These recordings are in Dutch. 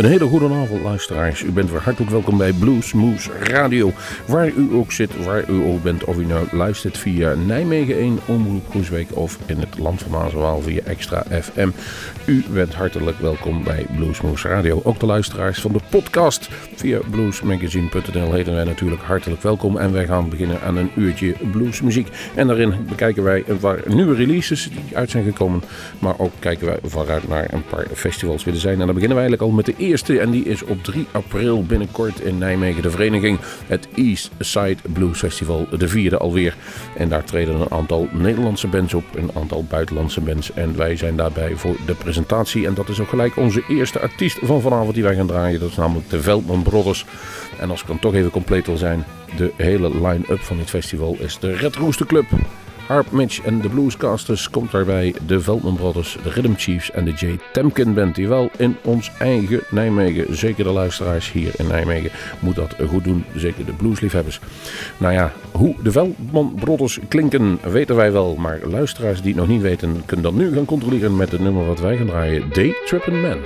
Een hele goede avond luisteraars. U bent weer hartelijk welkom bij Blues Moose Radio. Waar u ook zit, waar u ook bent. Of u nou luistert via Nijmegen 1, Omroep Groesbeek of in het Land van Mazenwaal via Extra FM. U bent hartelijk welkom bij Blues Moose Radio. Ook de luisteraars van de podcast via bluesmagazine.nl heten wij natuurlijk hartelijk welkom. En wij gaan beginnen aan een uurtje bluesmuziek. En daarin bekijken wij een paar nieuwe releases die uit zijn gekomen. Maar ook kijken wij vooruit naar een paar festivals willen zijn. En dan beginnen wij eigenlijk al met de eerste. En die is op 3 april binnenkort in Nijmegen. De vereniging het East Side Blues Festival. De vierde alweer. En daar treden een aantal Nederlandse bands op. Een aantal buitenlandse bands. En wij zijn daarbij voor de presentatie. En dat is ook gelijk onze eerste artiest van vanavond die wij gaan draaien. Dat is namelijk de Veldman Brothers. En als ik dan toch even compleet wil zijn. De hele line-up van dit festival is de Red Rooster Club. Harp Mitch en de Bluescasters komt daarbij de Veldman Brothers, de Rhythm Chiefs en de J. Temkin Band. Die wel in ons eigen Nijmegen, zeker de luisteraars hier in Nijmegen, moet dat goed doen. Zeker de bluesliefhebbers. Nou ja, hoe de Veldman Brothers klinken weten wij wel. Maar luisteraars die het nog niet weten, kunnen dan nu gaan controleren met het nummer wat wij gaan draaien. Day Trippin' Man.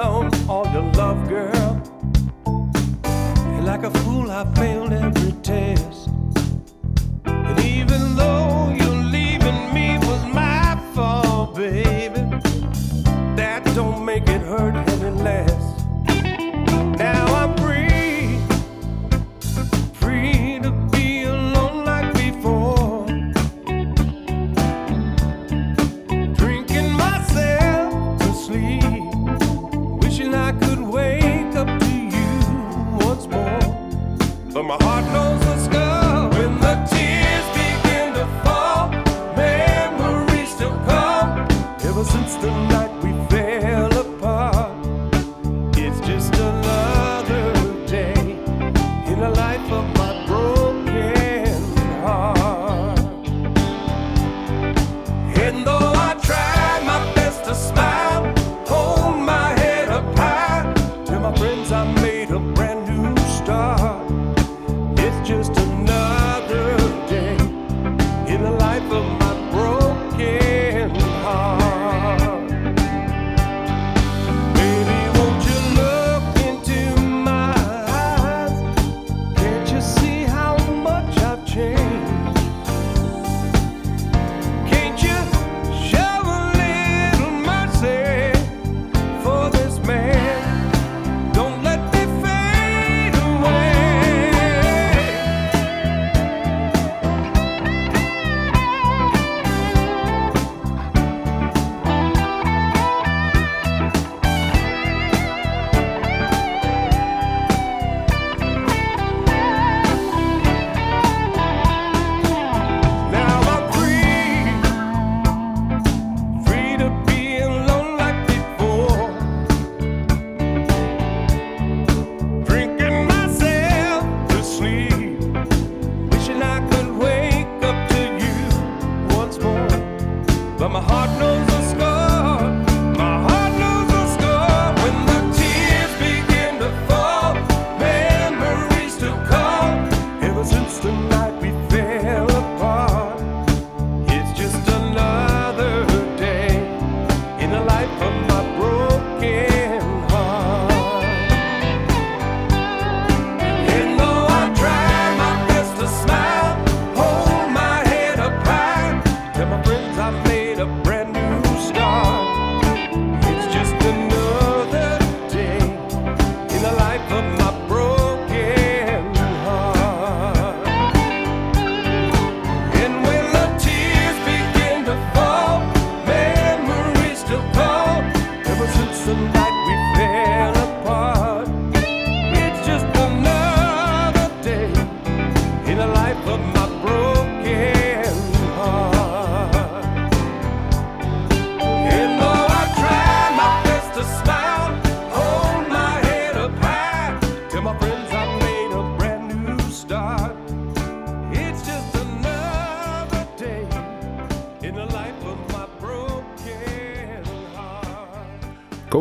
alone all your love, girl. And like a fool, I failed.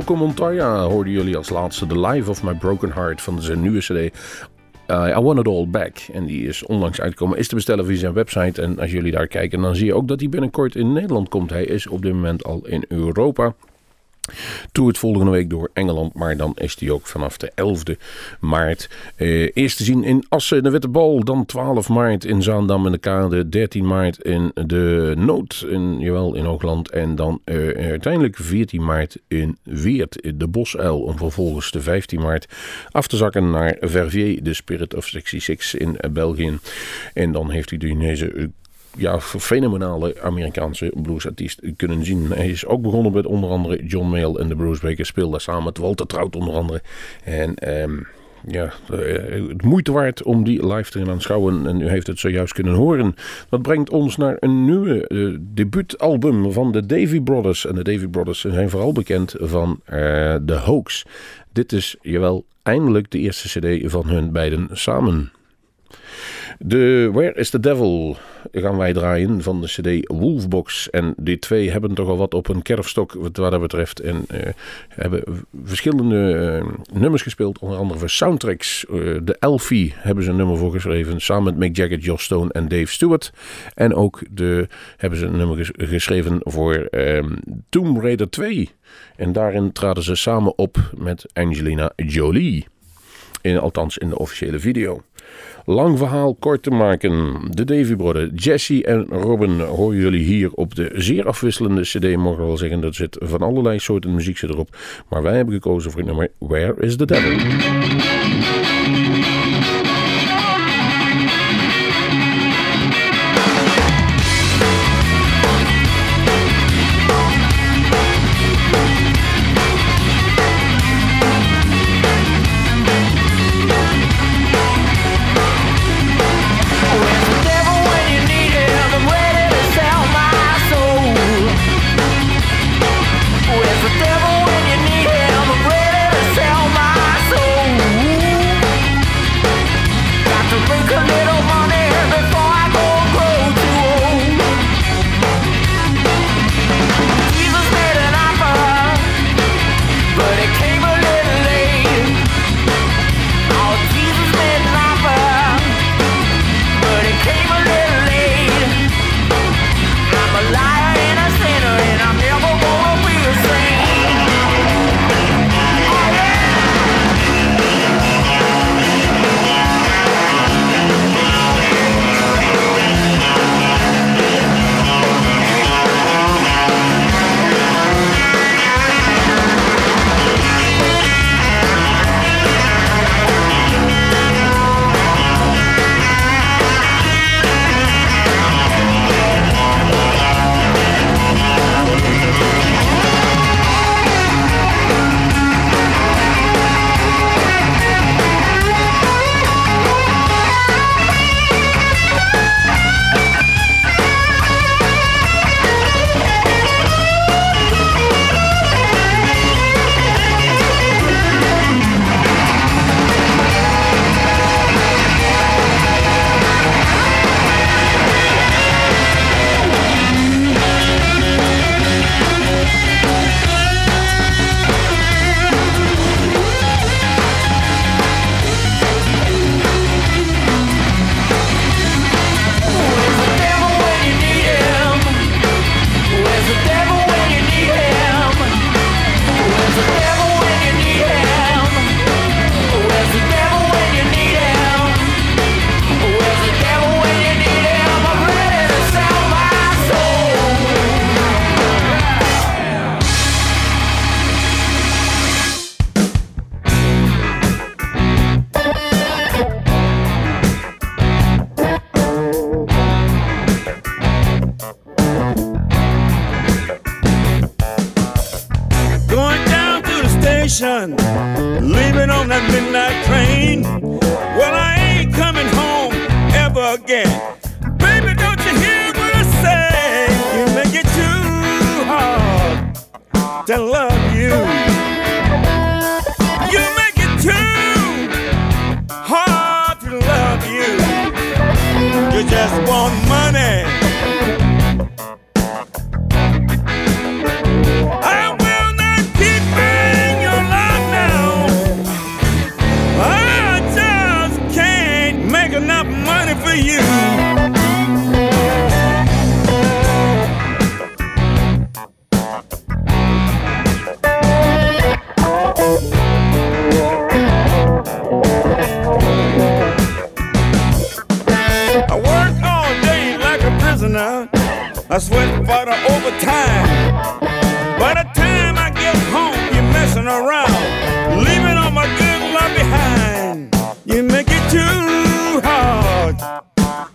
commentaria hoorden jullie als laatste The Life of My Broken Heart van zijn nieuwe CD eh, I Want It All Back. En die is onlangs uitgekomen. Is te bestellen via zijn website. En als jullie daar kijken, dan zie je ook dat hij binnenkort in Nederland komt. Hij is op dit moment al in Europa. Toert volgende week door Engeland, maar dan is die ook vanaf de 11e maart. Eh, eerst te zien in Assen, de Witte Bal. Dan 12 maart in Zaandam in de Kade. 13 maart in de Nood, in, jawel, in Hoogland. En dan eh, uiteindelijk 14 maart in Weert, in de Bosuil. Om vervolgens de 15 maart af te zakken naar Verviers, de Spirit of 66 in eh, België. En dan heeft u deze eh, ja, fenomenale Amerikaanse bluesartiest kunnen zien. Hij is ook begonnen met onder andere John Mayall en de Bluesbreakers. Speelde samen met Walter Trout onder andere. En ehm, ja, eh, het moeite waard om die live te gaan aanschouwen. En u heeft het zojuist kunnen horen. Dat brengt ons naar een nieuwe uh, debuutalbum van de Davy Brothers. En de Davy Brothers zijn vooral bekend van uh, The Hoax. Dit is, jawel, eindelijk de eerste cd van hun beiden samen. De Where is the Devil gaan wij draaien van de CD Wolfbox. En die twee hebben toch al wat op een kerfstok wat dat betreft. En uh, hebben verschillende uh, nummers gespeeld, onder andere voor soundtracks. Uh, de Elfie hebben ze een nummer voor geschreven, samen met Mick Jagger, Joss Stone en Dave Stewart. En ook de, hebben ze een nummer ges geschreven voor um, Tomb Raider 2. En daarin traden ze samen op met Angelina Jolie. In, althans in de officiële video. Lang verhaal kort te maken. De Davy Brothers, Jesse en Robin horen jullie hier op de zeer afwisselende cd. Mogen wel zeggen, dat zit van allerlei soorten muziek zit erop. Maar wij hebben gekozen voor het nummer Where is the Devil?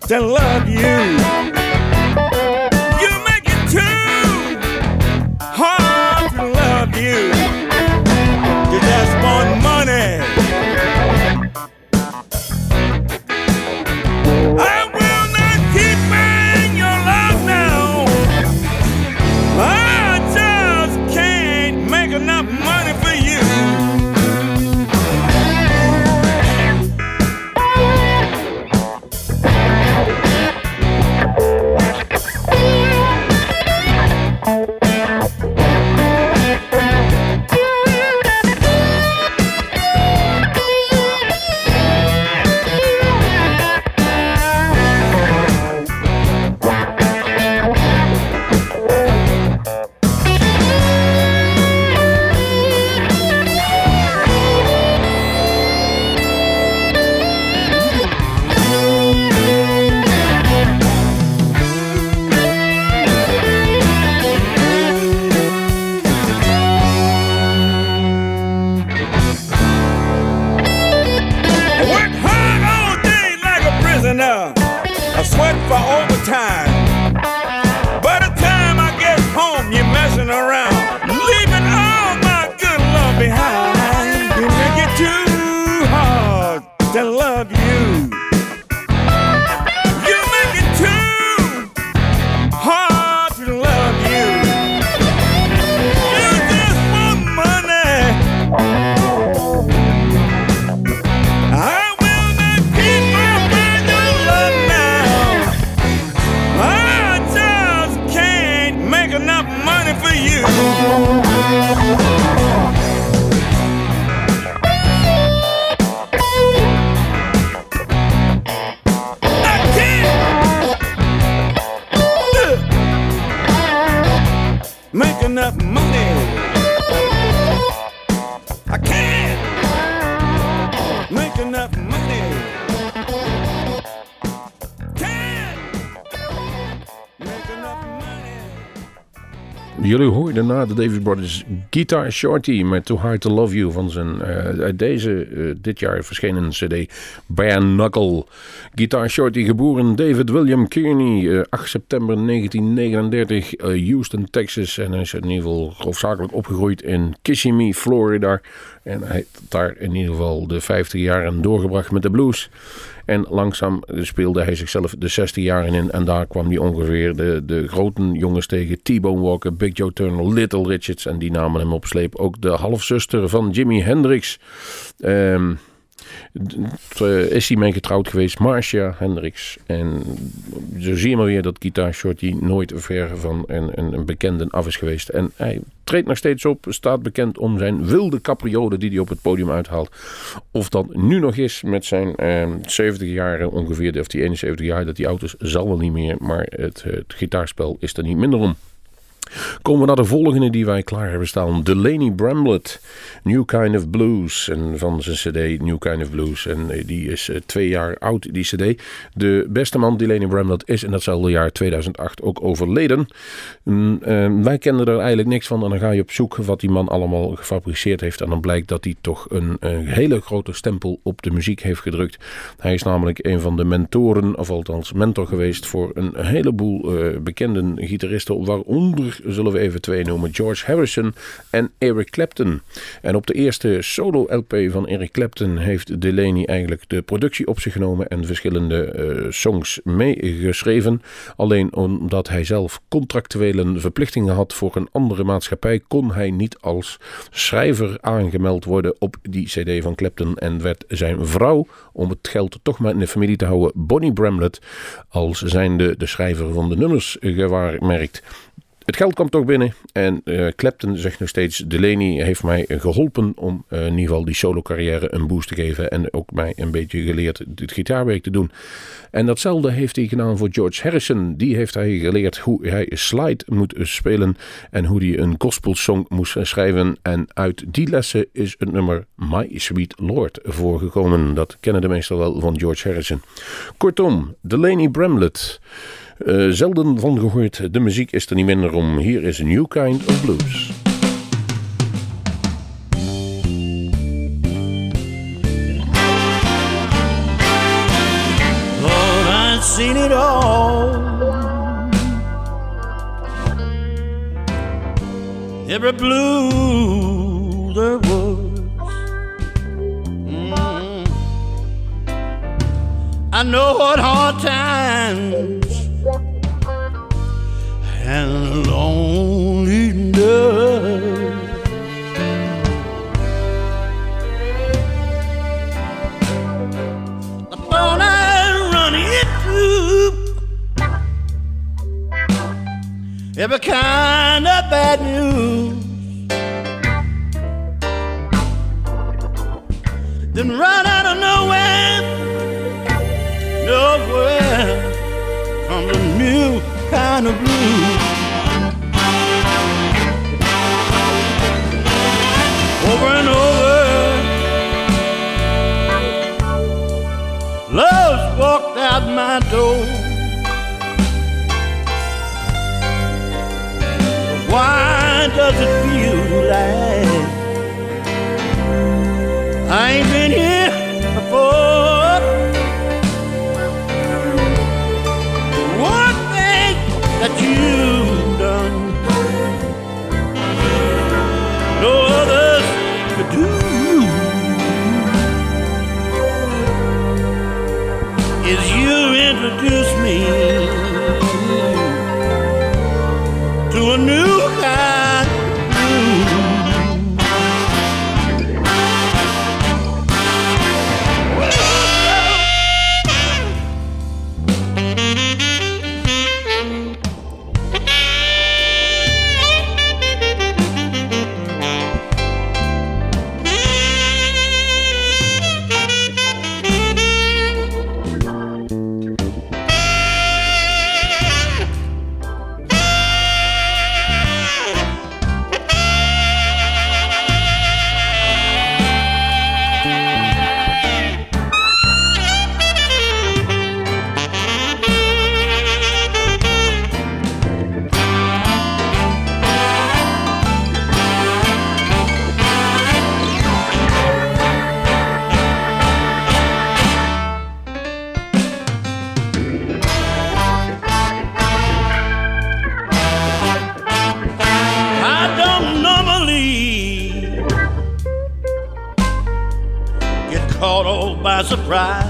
To love you. Jullie hoorden na de Davis Brothers Guitar Shorty met Too Hard to Love You van zijn eh, deze eh, dit jaar verschenen CD Bare Knuckle. Guitar Shorty, geboren David William Kearney, eh, 8 september 1939, eh, Houston, Texas. En hij is in ieder geval hoofdzakelijk opgegroeid in Kissimmee, Florida. En hij heeft daar in ieder geval de 50 jaren doorgebracht met de blues. En langzaam speelde hij zichzelf de 60 jaren in. En daar kwam hij ongeveer de, de grote jongens tegen. T-Bone Walker, Big Joe Turner, Little Richards. En die namen hem op sleep. Ook de halfzuster van Jimi Hendrix. Eh, is hij mee getrouwd geweest, Marcia Hendricks. En zo zie je maar weer dat Guitar Shorty nooit ver van een, een, een bekende af is geweest. En hij treedt nog steeds op, staat bekend om zijn wilde capriolen die hij op het podium uithaalt. Of dat nu nog is met zijn eh, 70 jaar ongeveer, of die 71 jaar, dat die auto's zal wel niet meer. Maar het, het gitaarspel is er niet minder om. Komen we naar de volgende die wij klaar hebben staan. Delaney Bramlett, New Kind of Blues. En van zijn cd New Kind of Blues. En eh, die is eh, twee jaar oud, die cd. De beste man, Delaney Bramlett, is in datzelfde jaar 2008 ook overleden. Mm, eh, wij kenden er eigenlijk niks van. En dan ga je op zoek wat die man allemaal gefabriceerd heeft. En dan blijkt dat hij toch een, hele grote stempel op de muziek heeft gedrukt. Hij is namelijk een van de mentoren, of althans mentor geweest... voor een heleboel bekende gitaristen. Waaronder zullen we even twee noemen. George Harrison en Eric Clapton. En op de eerste solo-LP van Eric Clapton heeft Delaney eigenlijk de productie op zich genomen en verschillende eh, songs meegeschreven. Alleen omdat hij zelf contractuele verplichtingen had voor een andere maatschappij, kon hij niet als schrijver aangemeld worden op die CD van Clapton. En werd zijn vrouw, om het geld toch maar in de familie te houden, Bonnie Bramlett, als zijnde de schrijver van de nummers gewaarmerkt. Het geld kwam toch binnen en eh Clapton zegt nog steeds... Delaney heeft mij geholpen om eh, in ieder geval die solo carrière een boost te geven... en ook mij een beetje geleerd het gitaarwerk te doen. En datzelfde heeft hij gedaan voor George Harrison. Die heeft hij geleerd hoe hij slide moet spelen... en hoe hij een gospelsong moest schrijven. En uit die lessen is het nummer My Sweet Lord voorgekomen. Dat kennen de meestal wel van George Harrison. Kortom, Delaney Bramlett... Eh, zelden van gehoord. De muziek is er niet minder om. Hier is een New Kind of Blues. Lord, I've seen it all. Every blue there was. Mm. I know what hard times and loneliness. The phone I run into every kind of bad news. Kind of blues. Over and over, love's walked out my door. Why does it feel like right.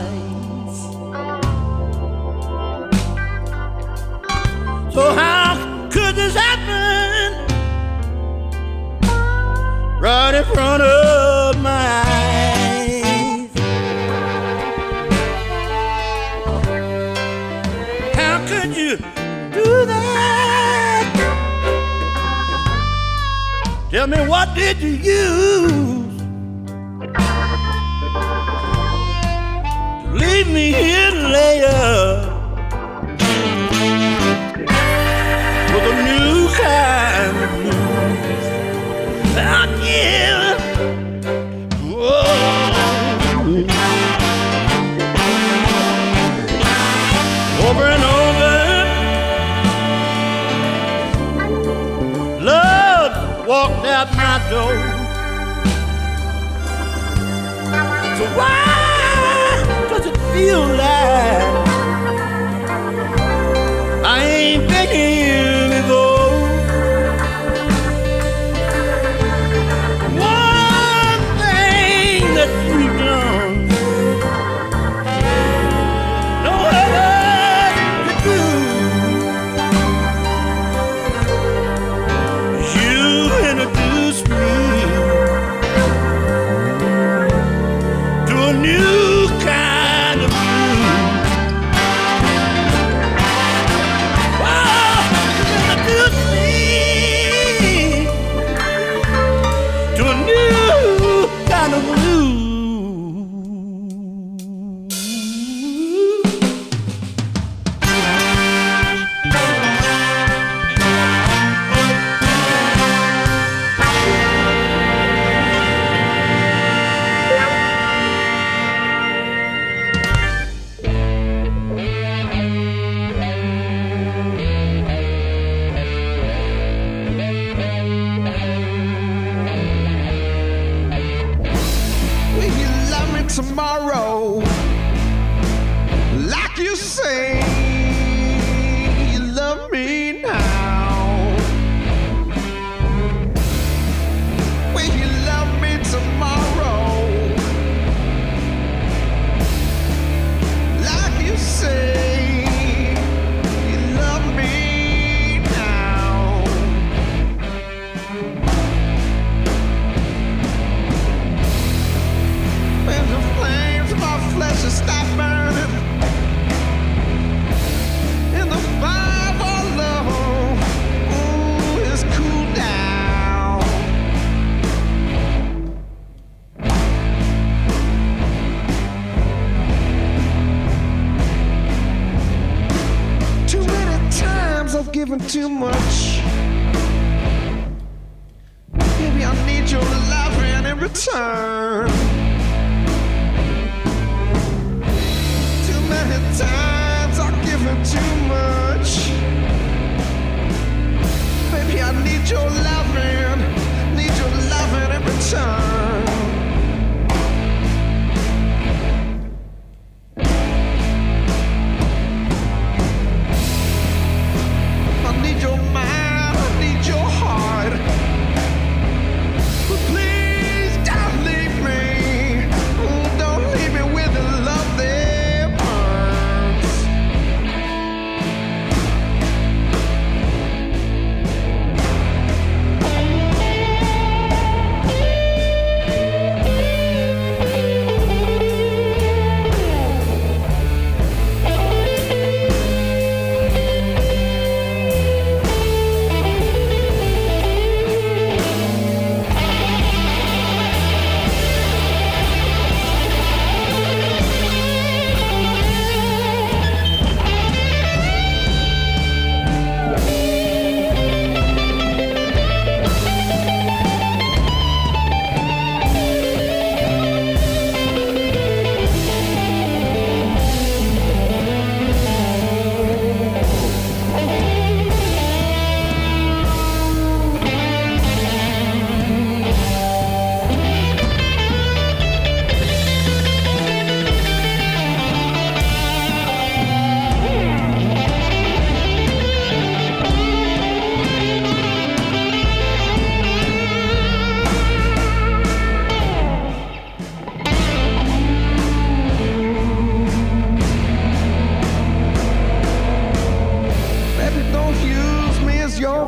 Your.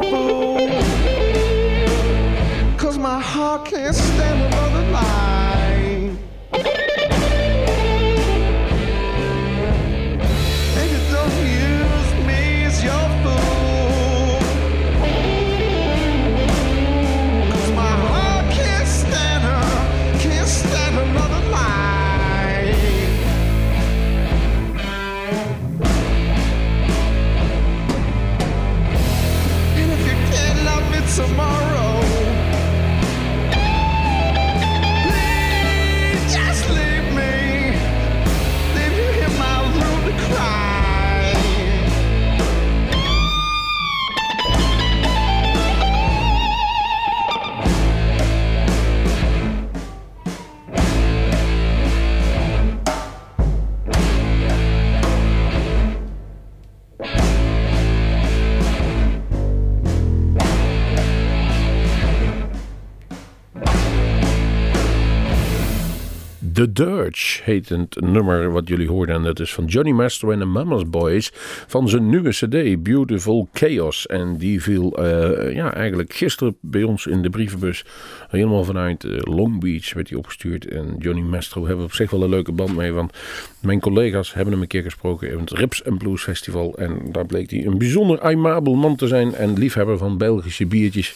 Cause my heart can't stand another lie. Dirge heet het nummer wat jullie hoorden. En dat is van Johnny Master en de Mama's Boys. Van zijn nieuwe cd, Beautiful Chaos. En die viel eh, ja, eigenlijk gisteren bij ons in de brievenbus. Helemaal vanuit eh, Long Beach werd hij opgestuurd. En Johnny Mastro hebben op zich wel een leuke band mee. Want mijn collega's hebben hem een keer gesproken in het Rips and Blues Festival. En daar bleek hij een bijzonder aimabel man te zijn. En liefhebber van Belgische biertjes.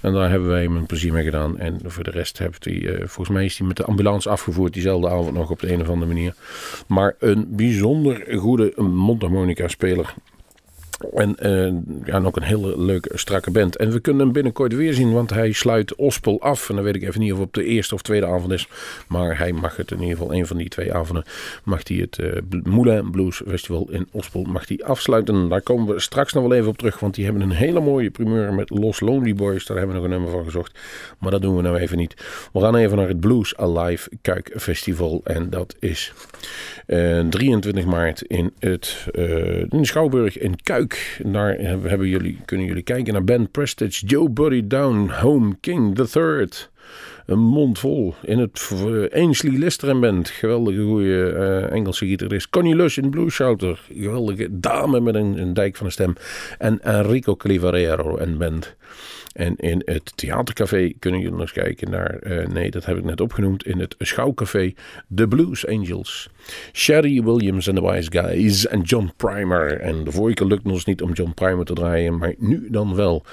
En daar hebben wij hem een plezier mee gedaan. En voor de rest heeft hij, eh, volgens mij is hij met de ambulance afgevoerd diezelfde avond nog op de een of andere manier. Maar een bijzonder goede mondharmonica speler. En eh, ja, ook een hele leuke, strakke band. En we kunnen hem binnenkort weer zien, want hij sluit Ospel af. En dan weet ik even niet of het op de eerste of tweede avond is. Maar hij mag het in ieder geval, een van die twee avonden, mag hij het eh, Moulin Blues Festival in Ospel mag hij afsluiten. Daar komen we straks nog wel even op terug, want die hebben een hele mooie primeur met Los Lonely Boys. Daar hebben we nog een nummer van gezocht. Maar dat doen we nou even niet. We gaan even naar het Blues Alive Kuik Festival. En dat is eh, 23 maart in, het, eh, in Schouwburg in Kuik. Daar hebben jullie, kunnen jullie kijken naar Ben Prestige, Joe Buddy Down, Home King the Third. Een mond vol in het uh, Ainsley Lister Band. Geweldige goede eh, Engelse gitarist. Connie Lush in Blue Shouter. Geweldige dame met een, een dijk van een stem. En Enrico Clivarero en band. En in het theatercafé kunnen jullie nog eens kijken naar, eh, nee dat heb ik net opgenoemd, in het schouwcafé The Blues Angels. Sherry Williams en The Wise Guys en John Primer. En de vorige keer lukte ons niet om John Primer te draaien, maar nu dan wel.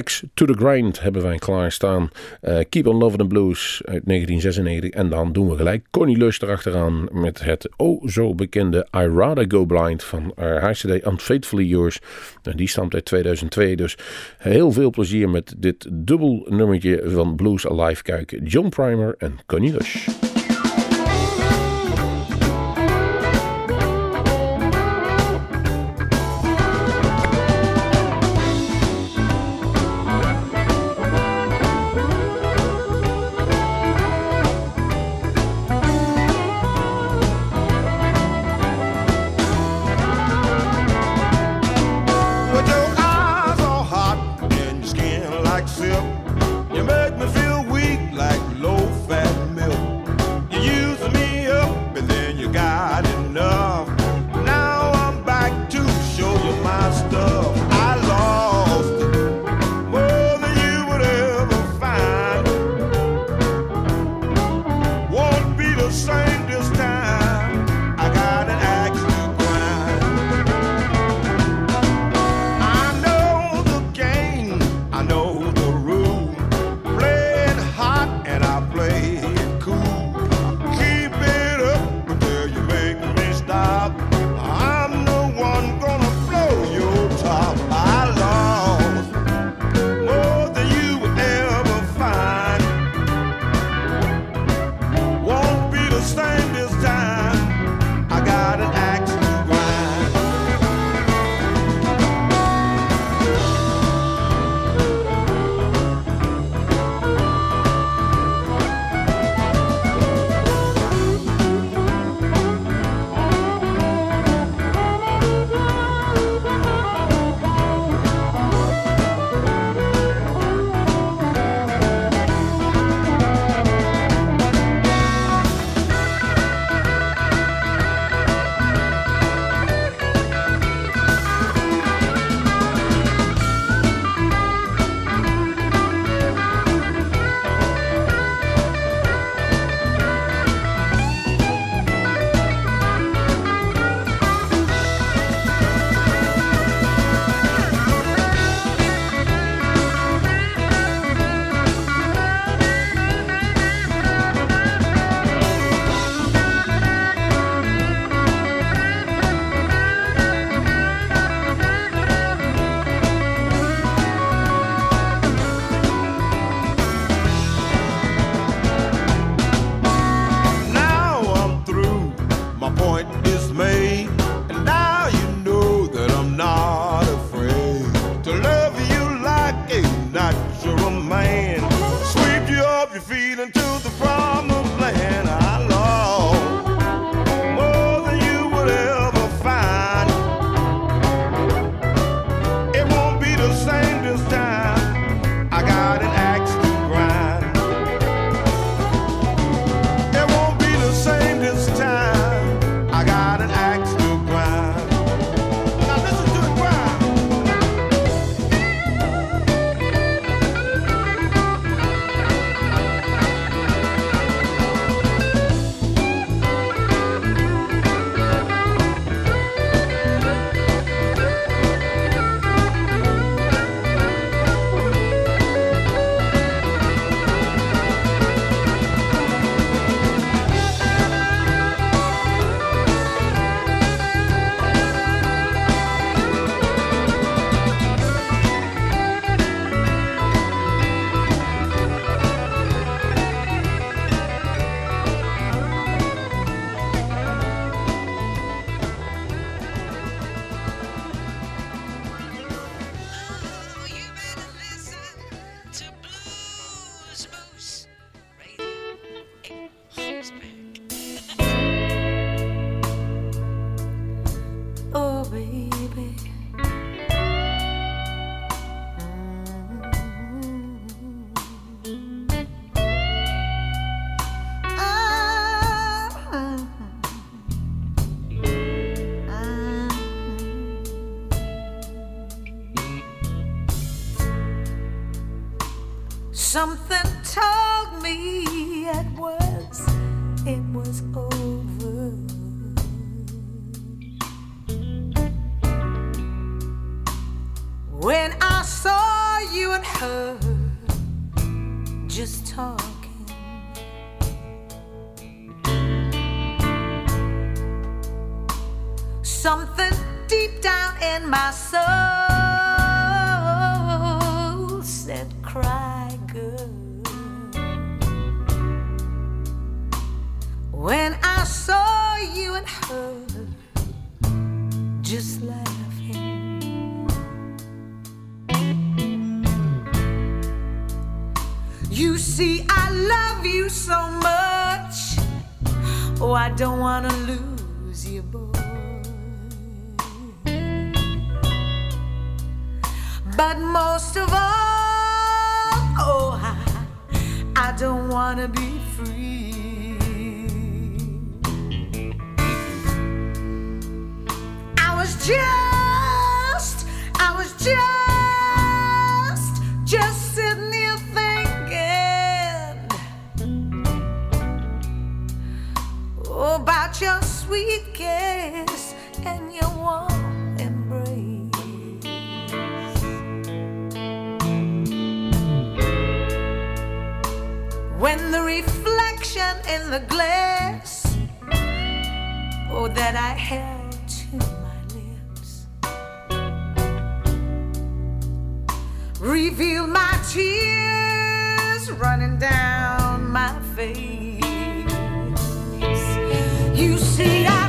X to the Grind hebben wij klaarstaan. Uh, Keep on Loving the Blues uit 1996. En dan doen we gelijk Connie Lush erachteraan met het oh zo bekende I Rather Go Blind van haar CD Unfaithfully Yours. En die stamt uit 2002. Dus heel veel plezier met dit dubbel nummertje van Blues Alive kijken. John Primer en Connie Lush. some reveal my tears running down my face. You see, I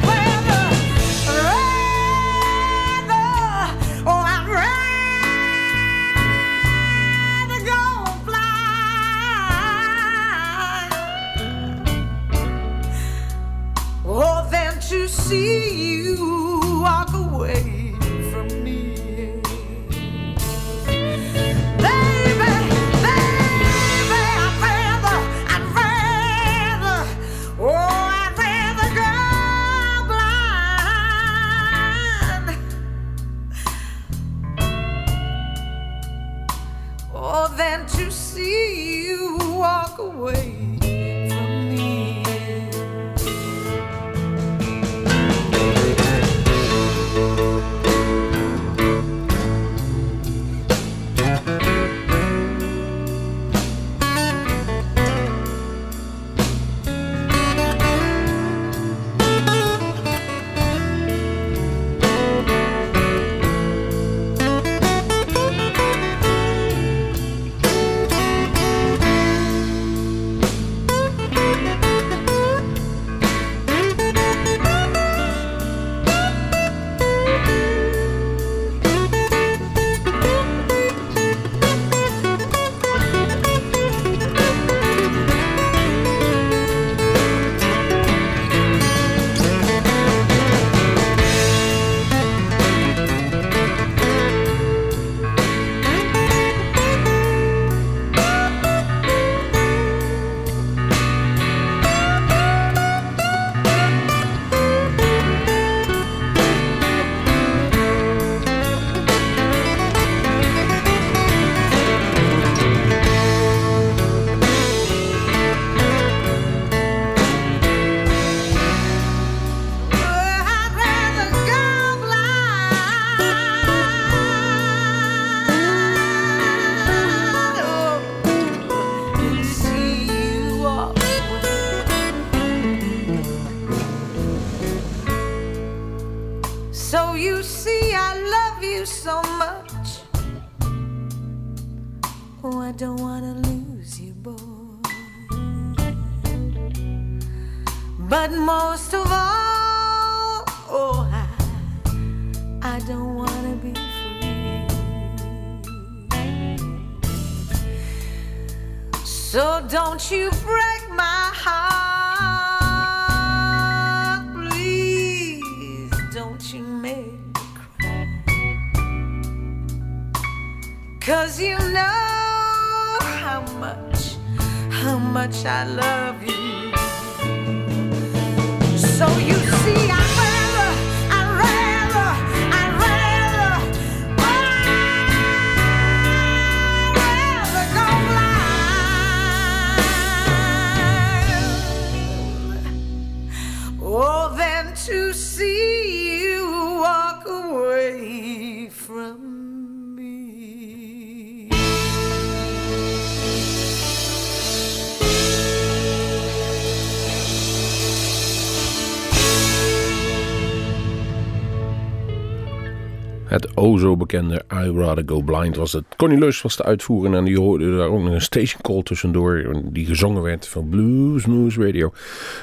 Het o zo bekende I Rather Go Blind was het. Connie Lus was de uitvoerende en die hoorde daar ook nog een station call tussendoor. Die gezongen werd van Blues Moose Radio.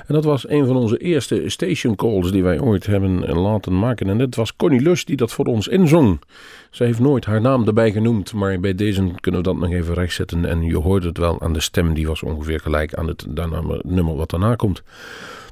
En dat was een van onze eerste station calls die wij ooit hebben laten maken. En het was Connie Lus die dat voor ons inzong. Ze heeft nooit haar naam erbij genoemd, maar bij deze kunnen we dat nog even rechtzetten. En je hoort het wel aan de stem, die was ongeveer gelijk aan het nummer wat daarna komt.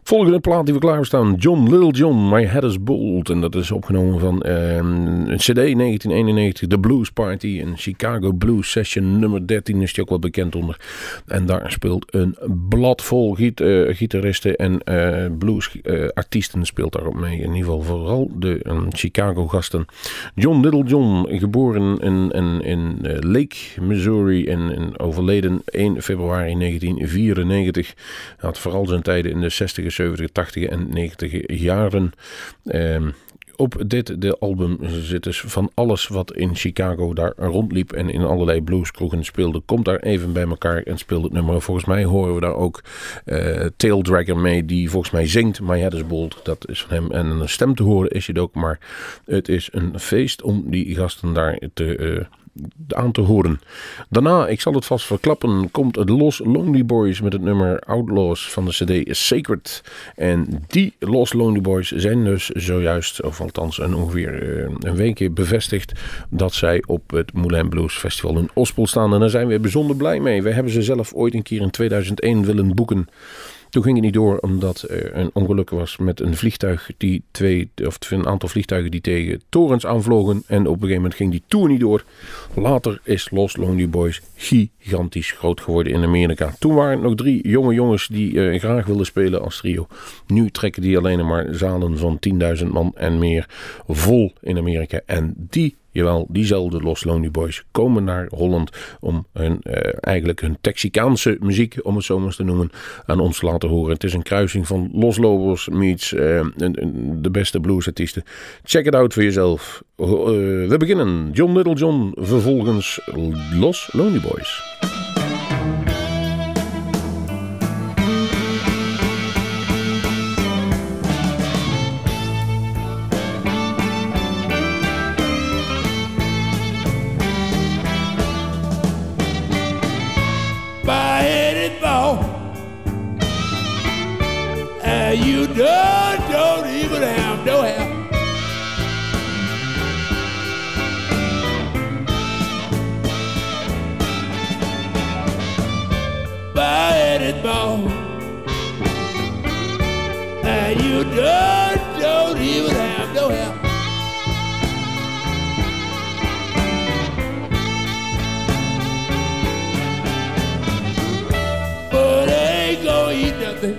Volgende plaat die we klaarstaan. John Little John, My Head is Bold. En dat is opgenomen van ehm, een CD 1991, The Blues Party. Een Chicago Blues Session nummer 13 is die ook wel bekend onder. En daar speelt een blad vol giet, eh, gitaristen en eh bluesartiesten speelt daarop mee. In ieder geval vooral de ehm, Chicago gasten. John Little John, geboren in, in, in eh, Lake, Missouri en, en overleden 1 februari 1994. Hij had vooral zijn tijden in de 60 70, 80 en 90 jaren. Ehm, op dit de album zit dus van alles wat in Chicago daar rondliep en in allerlei blueskroegen speelde, komt daar even bij elkaar en speelt het nummer. Volgens mij horen we daar ook eh Tail Dragger mee, die volgens mij zingt My Head is Bold. Dat is van hem. En een stem te horen is het ook, maar het is een feest om die gasten daar te, eh, aan te horen. Daarna, ik zal het vast verklappen, komt het Los Lonely Boys met het nummer Outlaws van de CD Sacred. En die Los Lonely Boys zijn dus zojuist, of althans een ongeveer eh, een weekje bevestigd, dat zij op het Moulin Blues Festival in Ospel staan. En daar zijn we bijzonder blij mee. We hebben ze zelf ooit een keer in 2001 willen boeken. Toen ging het niet door omdat er een ongeluk was met een vliegtuig die twee, of een aantal vliegtuigen die tegen torens aanvlogen. En op een gegeven moment ging die tour niet door. Later is Los Lonely Boys gigantisch groot geworden in Amerika. Toen waren nog drie jonge jongens die eh, graag wilden spelen als trio. Nu trekken die alleen maar zalen van 10.000 man en meer vol in Amerika. En die Jawel, diezelfde Los Lonely Boys komen naar Holland om hun, eh, eigenlijk hun Texicaanse muziek, om het zo maar eens te noemen, aan ons te laten horen. Het is een kruising van Los Lobos meets eh, de beste bluesartiesten. Check it out voor jezelf. Eh, we beginnen. John Little John, vervolgens Los Lonely Boys. Nothing.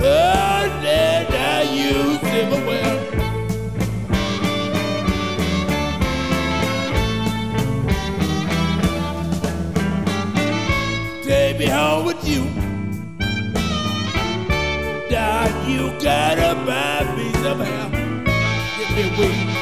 Oh, then I use him well. Take me home with you. Dad, you gotta buy me somehow. Get me weed.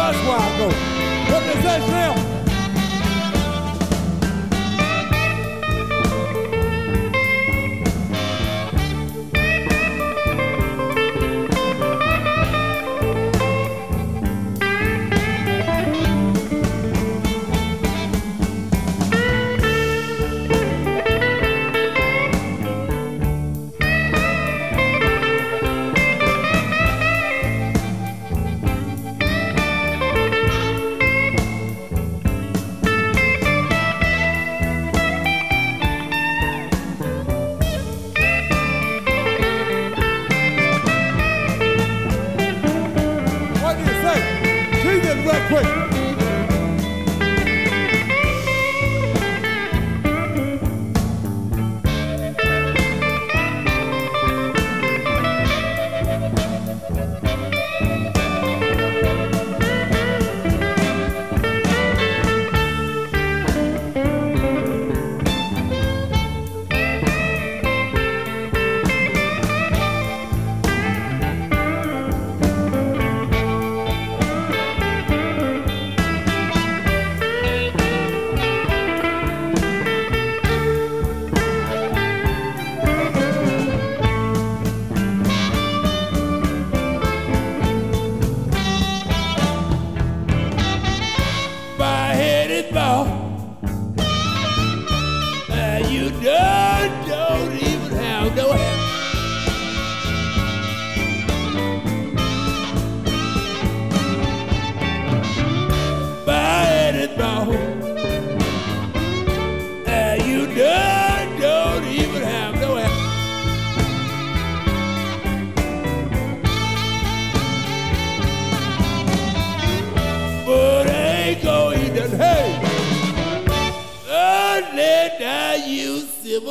Bushwhacker. What does that smell?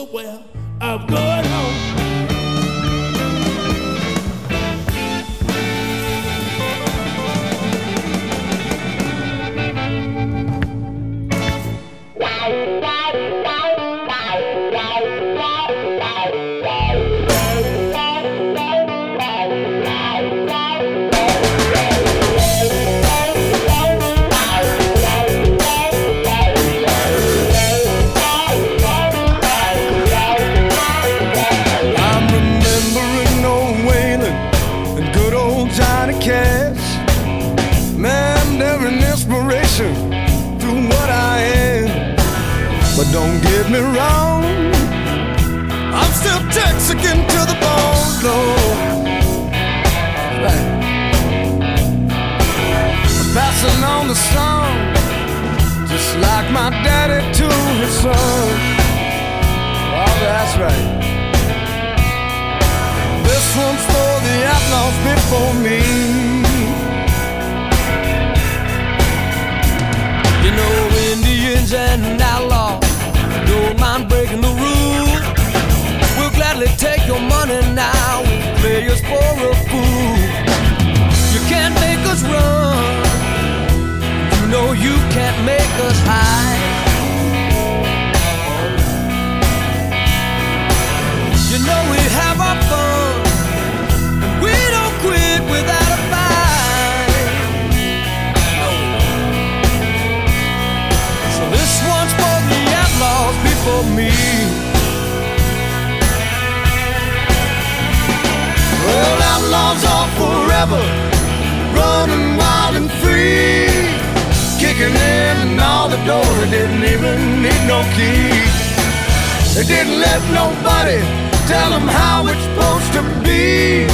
well. once stole the outlaws before me. You know, Indians and outlaws don't mind breaking the rules. We'll gladly take your money now. We'll play us for a fool. You can't make us run. You know you can't make us hide. Milwaukee. They didn't let nobody tell them how it's supposed to be.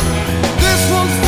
This one's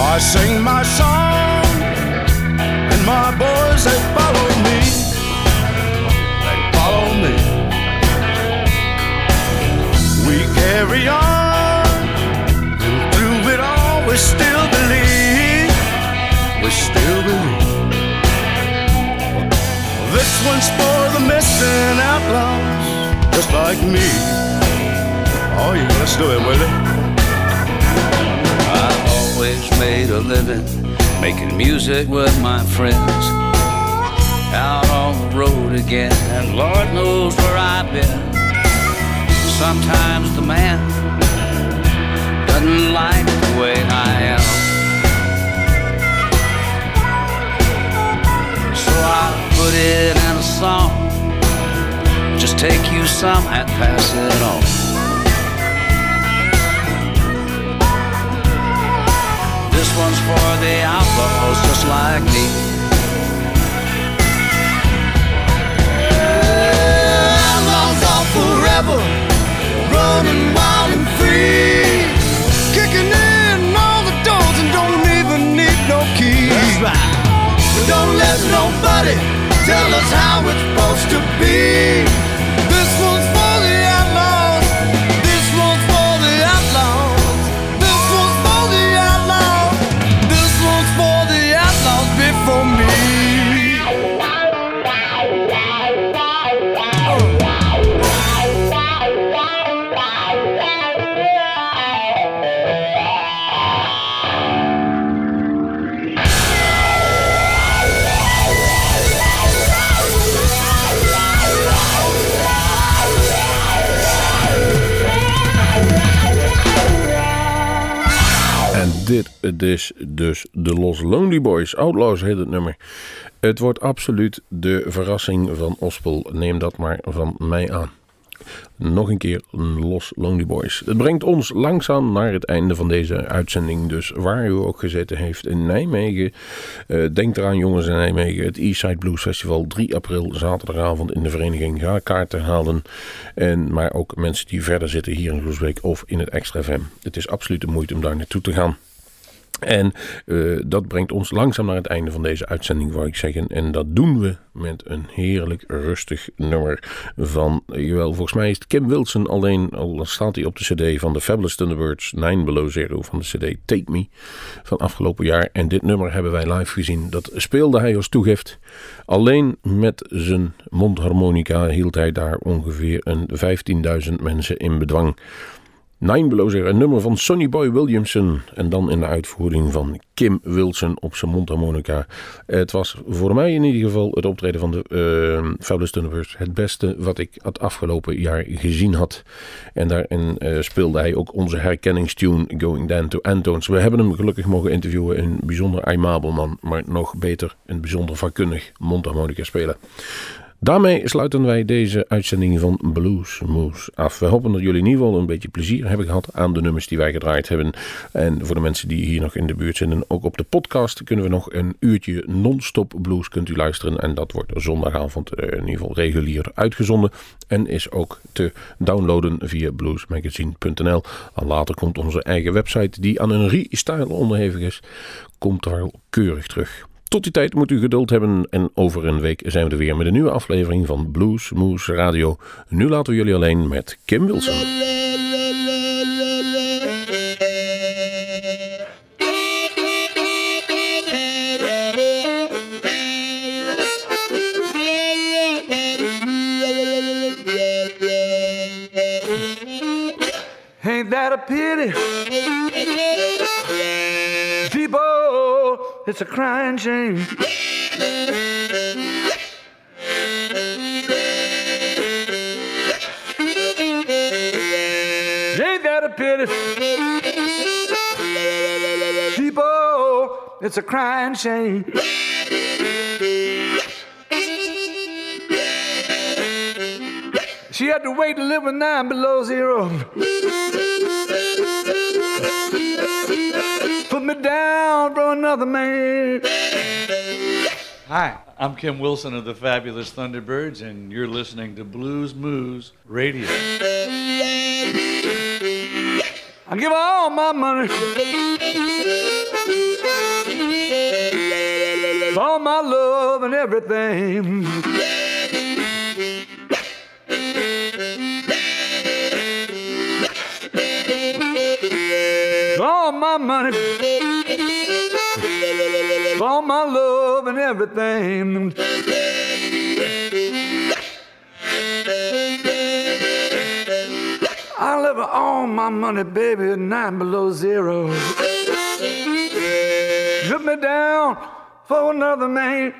I sing my song, and my boys they follow me. They follow me. We carry on, and through it all we still believe. We still believe. This one's for the missing outlaws, just like me. Oh yeah, let's do it, Willie. Always made a living making music with my friends. Out on the road again, and Lord knows where I've been. Sometimes the man doesn't like the way I am. So I put it in a song. Just take you some and pass it on. This one's for the outlaws just like me. Outlaws are forever, running wild and free, kicking in all the doors and don't even need no keys. That's right. Don't let nobody tell us how it's supposed to be. This one's Dit is dus de Los Lonely Boys. Outlaws heet het nummer. Het wordt absoluut de verrassing van Ospel. Neem dat maar van mij aan. Nog een keer Los Lonely Boys. Het brengt ons langzaam naar het einde van deze uitzending. Dus waar u ook gezeten heeft in Nijmegen. eh, denk eraan jongens in Nijmegen. Het Eastside Blues Festival 3 april zaterdagavond in de vereniging. Ga kaarten halen. En, maar ook mensen die verder zitten hier in Groesbeek of in het Extra FM. Het is absoluut de moeite om daar naartoe te gaan. En eh, dat brengt ons langzaam naar het einde van deze uitzending, wou ik zeggen. En dat doen we met een heerlijk rustig nummer van, eh, jawel, volgens mij is Kim Wilson alleen, al staat hij op de cd van de Fabulous Thunderbirds, 9 Below Zero van de cd Take Me van afgelopen jaar. En dit nummer hebben wij live gezien. Dat speelde hij als toegift. Alleen met zijn mondharmonica hield hij daar ongeveer een 15.000 mensen in bedwang. Nine Below een nummer van Sonny Boy Williamson. En dan in de uitvoering van Kim Wilson op zijn mondharmonica. Het was voor mij in ieder geval het optreden van de eh Fabulous Thunderbirds het beste wat ik het afgelopen jaar gezien had. En daarin eh, speelde hij ook onze herkenningstune Going Down to Antones. We hebben hem gelukkig mogen interviewen. Een bijzonder aimabel man, maar nog beter een bijzonder vakkundig mondharmonica speler. Daarmee sluiten wij deze uitzending van Blues Moose af. We hopen dat jullie in ieder geval een beetje plezier hebben gehad aan de nummers die wij gedraaid hebben. En voor de mensen die hier nog in de buurt zitten, ook op de podcast kunnen we nog een uurtje non-stop blues kunt u luisteren. En dat wordt zondagavond eh, in ieder geval regulier uitgezonden. En is ook te downloaden via bluesmagazine.nl. En later komt onze eigen website, die aan een restyle onderhevig is, komt daar keurig terug. Tot die tijd moet u geduld hebben en over een week zijn we er weer met een nieuwe aflevering van Blues Moose Radio. Nu laten we jullie alleen met Kim Wilson. Ain't that a pity? It's a crying shame. Ain't that a pity? People, oh, it's a crying shame. She had to wait to live with nine below zero. me down for another man. Hi, I'm Kim Wilson of the Fabulous Thunderbirds, and you're listening to Blues Moves Radio. I give all my money, all my love and everything. All my money, all my love and everything. I live all my money, baby, at nine below zero. Put me down for another man.